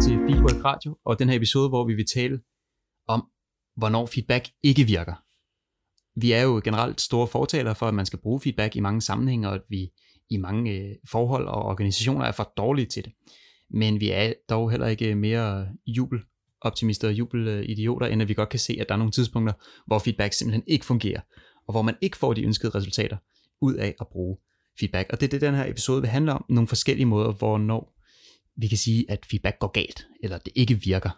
til Feedback Radio, og den her episode, hvor vi vil tale om, hvornår feedback ikke virker. Vi er jo generelt store fortalere for, at man skal bruge feedback i mange sammenhænge, og at vi i mange øh, forhold og organisationer er for dårlige til det. Men vi er dog heller ikke mere jubeloptimister og jubelidioter, end at vi godt kan se, at der er nogle tidspunkter, hvor feedback simpelthen ikke fungerer, og hvor man ikke får de ønskede resultater ud af at bruge feedback. Og det er det, den her episode vil handle om, nogle forskellige måder, hvornår vi kan sige, at feedback går galt, eller det ikke virker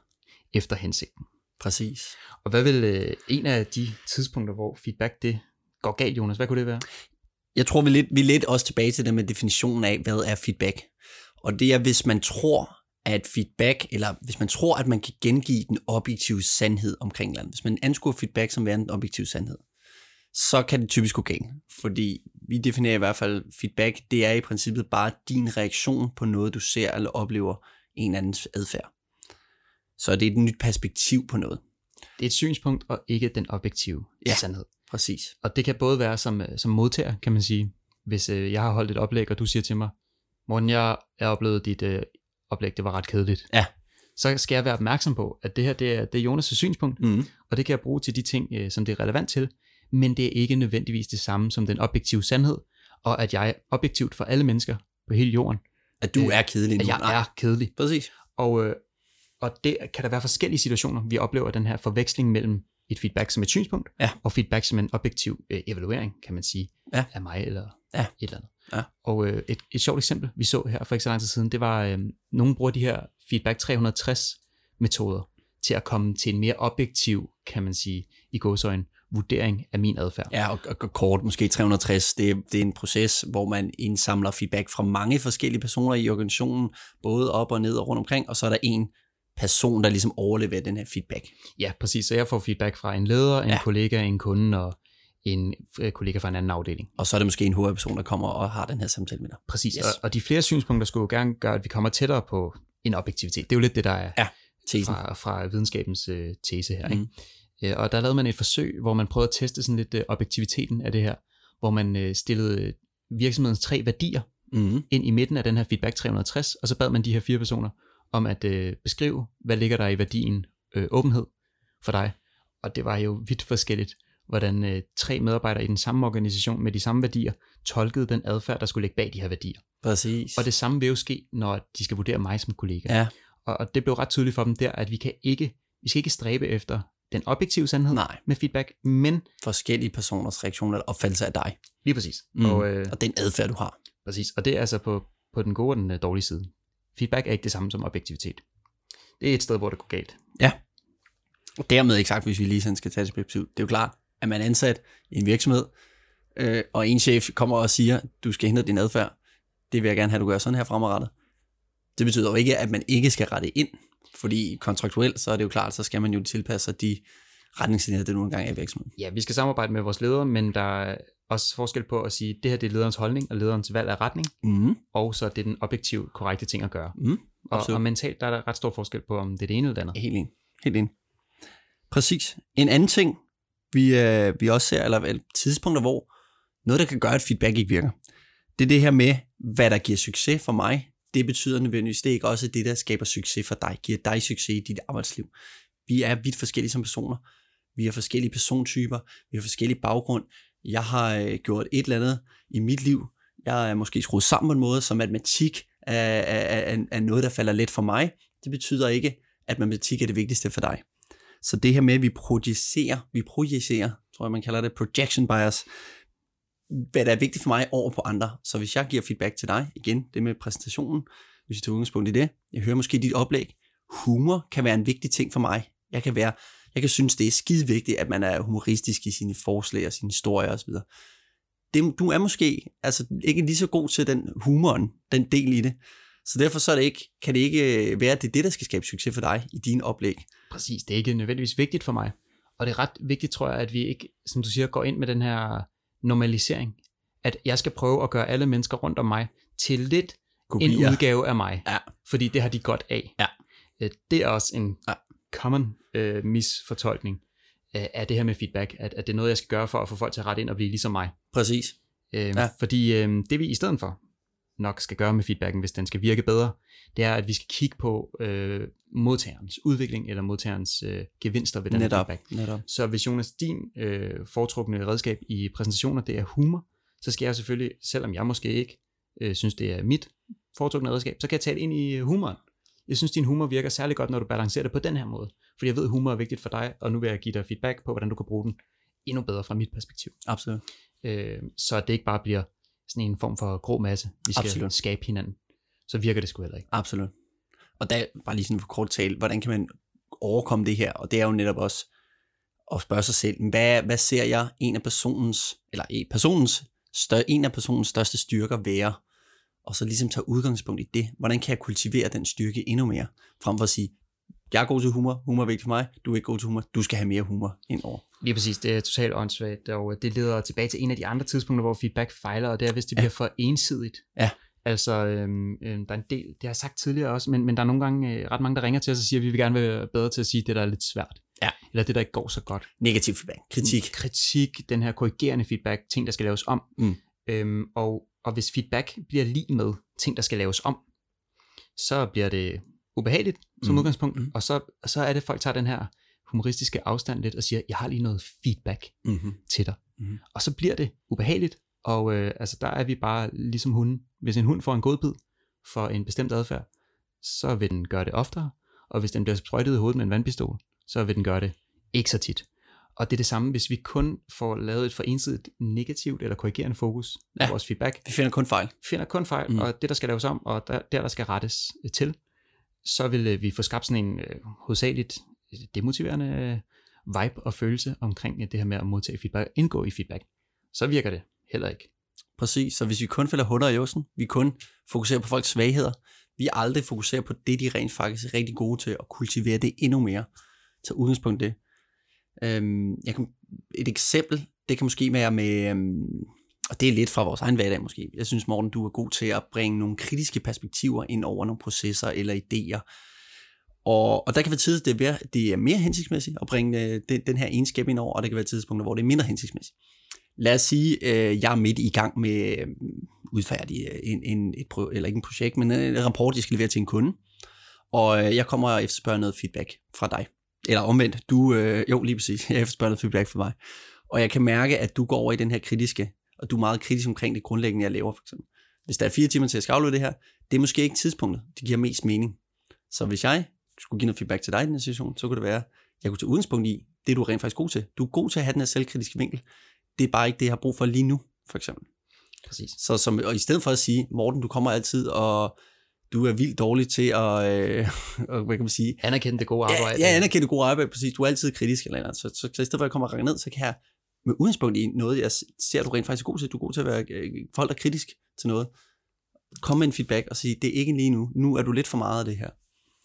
efter hensigten. Præcis. Og hvad vil øh, en af de tidspunkter, hvor feedback det går galt, Jonas, hvad kunne det være? Jeg tror, vi er lidt, vi er lidt også tilbage til det med definitionen af, hvad er feedback. Og det er, hvis man tror, at feedback, eller hvis man tror, at man kan gengive den objektive sandhed omkring landet. Hvis man anskuer feedback som værende den objektive sandhed, så kan det typisk gå galt. Fordi vi definerer i hvert fald feedback, det er i princippet bare din reaktion på noget, du ser eller oplever en andens adfærd. Så det er et nyt perspektiv på noget. Det er et synspunkt, og ikke den objektive Ja. sandhed. Præcis. Og det kan både være som, øh, som modtager, kan man sige. Hvis øh, jeg har holdt et oplæg, og du siger til mig, Morten, jeg har oplevet dit øh, oplæg, det var ret kedeligt. Ja. Så skal jeg være opmærksom på, at det her det er, det er Jonas' synspunkt, Mm. og det kan jeg bruge til de ting, øh, som det er relevant til, men det er ikke nødvendigvis det samme som den objektive sandhed, og at jeg objektivt for alle mennesker på hele jorden, At du Øh, er kedelig nu. at jeg Nej. er kedelig. Præcis. Og, øh, og det kan der være forskellige situationer, vi oplever den her forveksling mellem et feedback som et synspunkt, Ja. og feedback som en objektiv øh, evaluering, kan man sige, Ja. af mig eller Ja. et eller andet. Ja. Og øh, et, et sjovt eksempel, vi så her for ikke så lang tid siden, det var, øh, nogen bruger de her feedback 360 metoder til at komme til en mere objektiv, kan man sige, i gåsøjne, vurdering af min adfærd. Ja, og, og, kort, måske 360, det, det er en proces, hvor man indsamler feedback fra mange forskellige personer i organisationen, både op og ned og rundt omkring, og så er der en person, der ligesom overleverer den her feedback. Ja, præcis. Så jeg får feedback fra en leder, en Ja. kollega, en kunde og en øh, kollega fra en anden afdeling. Og så er det måske en HR-person, der kommer og har den her samtale med dig. Præcis, Yes. yes. og, og de flere synspunkter skulle jo gerne gøre, at vi kommer tættere på en objektivitet. Det er jo lidt det, der er Ja, Tesen. fra, fra videnskabens øh, tese her. Mm. Ikke? Øh, og der lavede man et forsøg, hvor man prøvede at teste sådan lidt øh, objektiviteten af det her, hvor man øh, stillede virksomhedens tre værdier Mm. ind i midten af den her feedback 360, og så bad man de her fire personer om at øh, beskrive, hvad ligger der i værdien øh, åbenhed for dig. Og det var jo vidt forskelligt, hvordan øh, tre medarbejdere i den samme organisation med de samme værdier tolkede den adfærd, der skulle ligge bag de her værdier. Præcis. Og det samme vil jo ske, når de skal vurdere mig som kollega. Ja, Og, og det blev ret tydeligt for dem der, at vi kan ikke, vi skal ikke stræbe efter den objektive sandhed nej. med feedback, men Forskellige personers reaktioner eller opfattelse af dig. lige præcis. Mm. Og, øh, Og den adfærd, du har. præcis. Og det er altså på, på den gode og den øh, dårlige side. Feedback er ikke det samme som objektivitet. Det er et sted, hvor det går galt. Og dermed ikke sagt, hvis vi lige sådan skal tage det perspektiv. Det er jo klart, at man er ansat i en virksomhed, øh, og en chef kommer og siger, du skal hente din adfærd. Det vil jeg gerne have, du gør sådan her fremadrettet. Det betyder jo ikke, at man ikke skal rette ind, fordi kontraktuelt, så er det jo klart, så skal man jo tilpasse sig de retningslinjer, der nu engang er i virksomheden. Ja, vi skal samarbejde med vores ledere, men der er også forskel på at sige, at det her det er lederens holdning og lederens valg af retning, Mm. og så er det den objektivt korrekte ting at gøre. Mm. Og, og mentalt der er der ret stor forskel på, om det er det ene eller det andet. Helt enig. Helt enig. Præcis. En anden ting, vi, øh, vi også ser, eller vel, tidspunkter, hvor noget, der kan gøre, at feedback ikke virker, det er det her med, hvad der giver succes for mig. Det betyder nødvendigvis, det er ikke også det, der skaber succes for dig, giver dig succes i dit arbejdsliv. Vi er vidt forskellige som personer. Vi har forskellige persontyper. Vi har forskellige baggrund. Jeg har øh, gjort et eller andet i mit liv. Jeg er måske skruet sammen på en måde, så matematik er, er, er, er noget, der falder let for mig. Det betyder ikke, at matematik er det vigtigste for dig. Så det her med, at vi projicerer, vi projicerer, tror jeg man kalder det, projection bias, hvad der er vigtigt for mig over på andre. Så hvis jeg giver feedback til dig, igen, det med præsentationen, hvis vi tager udgangspunkt i det, jeg hører måske dit oplæg, humor kan være en vigtig ting for mig. Jeg kan være, jeg kan synes, det er skide vigtigt, at man er humoristisk i sine forslag og sine historier osv. Det, du er måske altså, ikke lige så god til den humoren, den del i det. Så derfor så er det ikke, kan det ikke øh, være, at det er det, der skal skabe succes for dig i dine oplæg. Præcis, det er ikke nødvendigvis vigtigt for mig. Og det er ret vigtigt, tror jeg, at vi ikke, som du siger, går ind med den her normalisering. At jeg skal prøve at gøre alle mennesker rundt om mig til lidt en Kopier. udgave af mig. Ja. Fordi det har de godt af. Ja. Øh, Det er også en Ja. common øh, misfortolkning øh, af det her med feedback. At, at det er noget, jeg skal gøre for at få folk til at rette ind og blive ligesom mig. Præcis. Øh, ja. Fordi øh, det vi i stedet for, nok skal gøre med feedbacken, hvis den skal virke bedre, det er, at vi skal kigge på øh, modtagerens udvikling, eller modtagerens øh, gevinster ved den Netop, feedback. netop. Så hvis Jonas, din øh, foretrukne redskab i præsentationer, det er humor, så skal jeg selvfølgelig, selvom jeg måske ikke øh, synes, det er mit foretrukne redskab, så kan jeg tale ind i øh, humoren. Jeg synes, din humor virker særlig godt, når du balancerer det på den her måde. Fordi jeg ved, at humor er vigtigt for dig, og nu vil jeg give dig feedback på, hvordan du kan bruge den endnu bedre fra mit perspektiv. Absolut. Øh, så det ikke bare bliver sådan en form for grå masse, vi skal Absolut. skabe hinanden. Så virker det sgu heller ikke. Absolut. Og der, bare lige sådan for kort tale, hvordan kan man overkomme det her? Og det er jo netop også at spørge sig selv, hvad, hvad ser jeg en af personens, eller en personens, stør, en af personens største styrker være? Og så ligesom tage udgangspunkt i det. Hvordan kan jeg kultivere den styrke endnu mere? Frem for at sige, jeg er god til humor, humor er vigtigt for mig, du er ikke god til humor, du skal have mere humor ind over. Lige præcis, det er totalt åndssvagt, og det leder tilbage til en af de andre tidspunkter, hvor feedback fejler, og det er, hvis det Ja. bliver for ensidigt. Ja. Altså, øhm, øhm, der er en del, det har jeg sagt tidligere også, men, men der er nogle gange øh, ret mange, der ringer til os og siger, at vi vil gerne være bedre til at sige det, der er lidt svært. Ja. Eller det, der ikke går så godt. Negativ feedback, kritik. Kritik, den her korrigerende feedback, ting, der skal laves om. Mm. Øhm, og, og hvis feedback bliver lige med ting, der skal laves om, så bliver det ubehageligt som Mm. udgangspunkt, Mm. og så, så er det, at folk tager den her humoristiske afstand lidt og siger, jeg har lige noget feedback Mm-hmm. til dig. Mhm. Og så bliver det ubehageligt, og øh, altså der er vi bare ligesom hunden. Hvis en hund får en godbid for en bestemt adfærd, så vil den gøre det oftere, og hvis den bliver sprøjtet i hovedet med en vandpistol, så vil den gøre det ikke så tit. Og det er det samme, hvis vi kun får lavet et for ensidigt negativt eller korrigerende fokus på Ja. vores feedback, Vi finder kun fejl. finder kun fejl, Mm. og det, der skal laves om, og der, der, der skal rettes til, så vil øh, vi få skabt sådan en øh, hovedsageligt øh, demotiverende øh, vibe og følelse omkring øh, det her med at modtage feedback, indgå i feedback. Så virker det heller ikke. Præcis, så hvis vi kun fælder hunder i osten, vi kun fokuserer på folks svagheder, vi aldrig fokuserer på det, de rent faktisk er rigtig gode til, og kultivere det endnu mere. Så udgangspunkt det. Øhm, jeg kan, et eksempel, det kan måske være med, øhm, og det er lidt fra vores egen hverdag måske. Jeg synes, Morten, du er god til at bringe nogle kritiske perspektiver ind over nogle processer eller idéer. Og, og der kan være tidspunkter, det er, mere- det er mere hensigtsmæssigt at bringe øh, den, den her egenskab ind over, og der kan være tidspunkter, hvor det er mindre hensigtsmæssigt. Lad os sige, øh, jeg er midt i gang med øh, udfærdige øh, en, en, et pro, eller ikke en projekt, men en rapport, jeg skal levere til en kunde. Og øh, jeg kommer og efterspørger noget feedback fra dig. Eller omvendt, du, øh, jo lige præcis, jeg efterspørger noget feedback fra mig. Og jeg kan mærke, at du går over i den her kritiske, og du er meget kritisk omkring det grundlæggende, jeg laver for eksempel. Hvis der er fire timer til at skal aflevere det her, det er måske ikke tidspunktet, det giver mest mening. Så hvis jeg skulle give noget feedback til dig i den her situation, så kunne det være, jeg kunne tage udgangspunkt i, det er du rent faktisk god til. Du er god til at have den her selvkritiske vinkel. Det er bare ikke det, jeg har brug for lige nu, for eksempel. Præcis. Så som, og i stedet for at sige, Morten, du kommer altid, og du er vildt dårlig til at, øh, og hvad kan man sige, Anerkende det gode arbejde. Ja, jeg anerkender det gode arbejde, præcis. Du er altid kritisk eller andet. Så, så, så i stedet for at jeg kommer og ned, så kan jeg med udgangspunkt i noget, jeg ser, du rent faktisk er god til. Du er god til at være øh, folk, der er kritisk til noget. Kom med en feedback og sige, det er ikke lige nu. Nu er du lidt for meget af det her.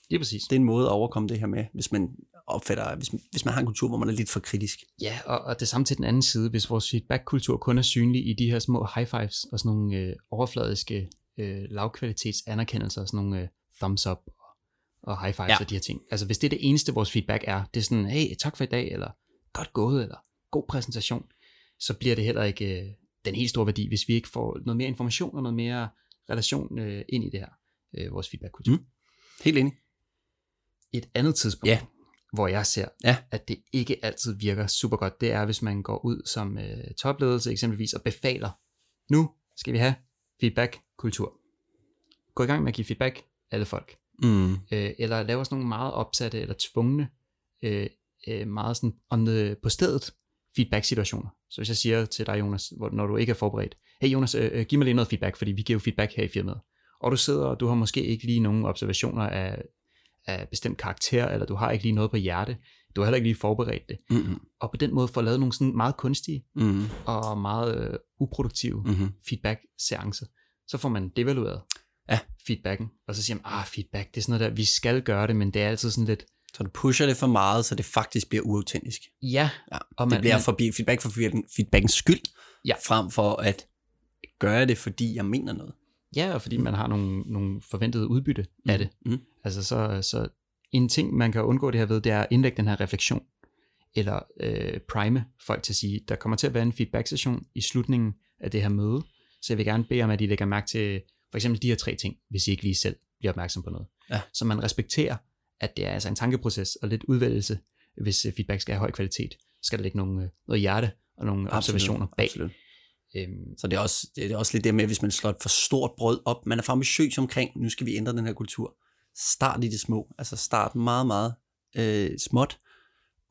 Lige præcis. Det er en måde at overkomme det her med, hvis man opfatter, hvis, hvis man har en kultur, hvor man er lidt for kritisk. Ja, og, og det samme til den anden side, hvis vores feedback-kultur kun er synlig i de her små high fives og sådan nogle øh, overfladiske øh, lavkvalitets anerkendelser, sådan nogle øh, thumbs up og, high fives ja. og de her ting. Altså hvis det er det eneste, vores feedback er, det er sådan, hey, tak for i dag, eller godt gået, eller god præsentation, så bliver det heller ikke øh, den helt store værdi, hvis vi ikke får noget mere information og noget mere relation øh, ind i det her, øh, vores feedback-kultur. Mm. Helt enig. Et andet tidspunkt, Ja. hvor jeg ser, Ja. at det ikke altid virker super godt, det er, hvis man går ud som øh, topledelse eksempelvis og befaler, nu skal vi have feedback-kultur. Gå i gang med at give feedback alle folk. Mm. Øh, eller lave sådan nogle meget opsatte eller tvungne, øh, øh, meget sådan on the, på stedet feedback-situationer. Så hvis jeg siger til dig, Jonas, når du ikke er forberedt, hey Jonas, øh, øh, giv mig lige noget feedback, fordi vi giver jo feedback her i firmaet. Og du sidder, og du har måske ikke lige nogen observationer af, af bestemt karakter, eller du har ikke lige noget på hjerte. Du har heller ikke lige forberedt det. Mm-hmm. Og på den måde får lavet nogle sådan meget kunstige Mm-hmm. og meget øh, uproduktive Mm-hmm. feedback-seancer. Så får man devalueret Ja. feedbacken, og så siger man, ah, feedback, det er sådan noget der, vi skal gøre det, men det er altid sådan lidt, Så du pusher det for meget, så det faktisk bliver uautentisk. ja, Ja, og det man, bliver man, for feedback for feedbackens skyld, Ja. frem for at gøre det, fordi jeg mener noget. ja, og fordi man har nogle, nogle forventede udbytte af det. Mm. Altså så, så en ting, man kan undgå det her ved, det er at indlægge den her refleksion, eller øh, prime folk til at sige, der kommer til at være en feedback-session i slutningen af det her møde, så jeg vil gerne bede om, at I lægger mærke til, for eksempel de her tre ting, hvis I ikke lige selv bliver opmærksom på noget. Ja. Så man respekterer, at det er altså en tankeproces og lidt udvælgelse, hvis øh, feedback skal have høj kvalitet. Så skal der ligge nogle, øh, noget hjerte og nogle absolut, observationer bag. Absolut. Øhm, Så det er, også, det er også lidt det med, hvis man slår et for stort brød op, man er for ambitiøs omkring, nu skal vi ændre den her kultur. Start i det små, altså start meget, meget øh, småt,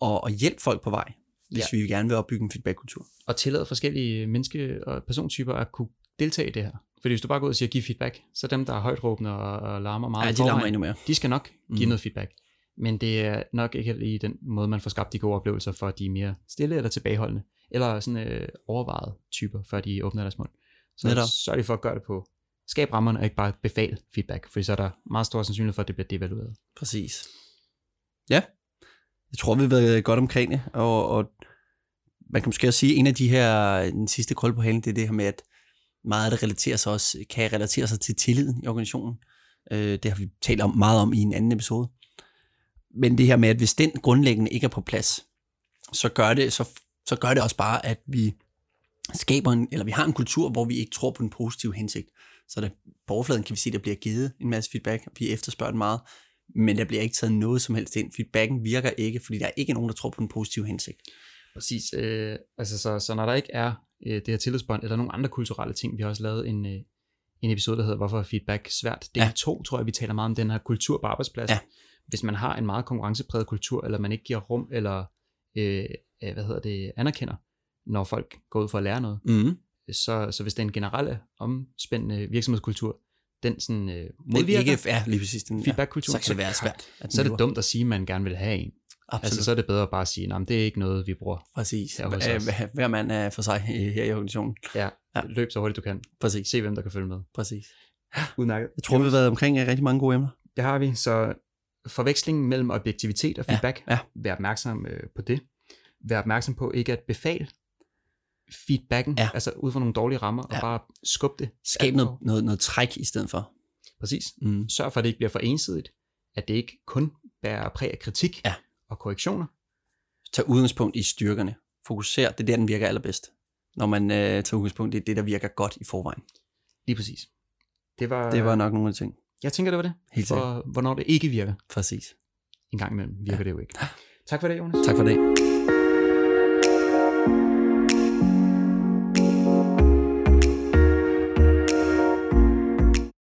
og, og hjælp folk på vej, hvis Ja. vi gerne vil opbygge en feedbackkultur. og tillade forskellige menneske- og persontyper at kunne deltage i det her. Fordi hvis du bare går ud og siger, giv feedback, så dem, der er højt råbende og, og larmer meget Ja, de larmer forvejen, endnu mere. de skal nok give Mhm. noget feedback. Men det er nok ikke helt i den måde, man får skabt de gode oplevelser, for de er mere stille eller tilbageholdende, eller sådan øh, overvejede typer, før de åbner deres mund. Så Netop. sørg lige for at gøre det på skab rammerne, og ikke bare befal feedback, for så er der meget stor sandsynlighed for, at det bliver devalueret. Præcis. Ja, jeg tror, vi har været godt omkring det, og, og man kan måske også sige, at en af de her, den sidste krølle på halen, det er det her med, at meget af det relaterer sig også, kan relatere sig til tilliden i organisationen. Øh, det har vi talt om, meget om i en anden episode. Men det her med, at hvis den grundlæggende ikke er på plads, så gør det, så, så gør det også bare, at vi skaber en, eller vi har en kultur, hvor vi ikke tror på den positive hensigt. Så der, på overfladen kan vi se, at der bliver givet en masse feedback, vi efterspørger den meget, men der bliver ikke taget noget som helst ind. Feedbacken virker ikke, fordi der er ikke nogen, der tror på den positive hensigt. Præcis. Øh, altså, så, så når der ikke er øh, det her tillidsbånd, eller nogle andre kulturelle ting, vi har også lavet en, øh, en episode, der hedder Hvorfor er feedback svært? Del Ja. 2, tror jeg, vi taler meget om den her kultur på arbejdspladsen. Ja. Hvis man har en meget konkurrencepræget kultur, eller man ikke giver rum, eller øh, øh, hvad hedder det, anerkender, når folk går ud for at lære noget, Mm. så, så hvis den generelle omspændende virksomhedskultur, den sådan øh, Det modvirker ikke er lige præcis den, feedbackkulturen, så kan det være svært. At Så er det dumt at sige, at man gerne vil have en. Absolut. Altså, så er det bedre at bare sige, at det er ikke noget, vi bruger. Præcis. her hos Hver, os. hver- hver mand er for sig øh, her i organisationen. Ja, Ja. ja. løb så hurtigt du kan. Præcis. Se, hvem der kan følge med. Præcis. Udmærket. Jeg tror, vi har været omkring øh, rigtig mange gode emner. Det har vi. Så forvekslingen mellem objektivitet og Ja, feedback, ja. vær opmærksom øh, på det. Vær opmærksom på ikke at befale feedbacken, Ja. altså ud fra nogle dårlige rammer, Ja. og bare skub det. Skab noget, noget, noget træk i stedet for. Præcis. Mm. Sørg for, at det ikke bliver for ensidigt. At det ikke kun bærer præg af kritik Ja. Og korrektioner. Tag udgangspunkt i styrkerne. Fokuser, det er der, den virker allerbedst. Når man øh, tager udgangspunkt i det, der virker godt i forvejen. Lige præcis. Det var, Det var nok nogle af de ting. Jeg tænker, det var det. Helt for hvornår det ikke virker. Præcis. En gang imellem virker det jo ikke. Tak for det, Jonas. Tak for det.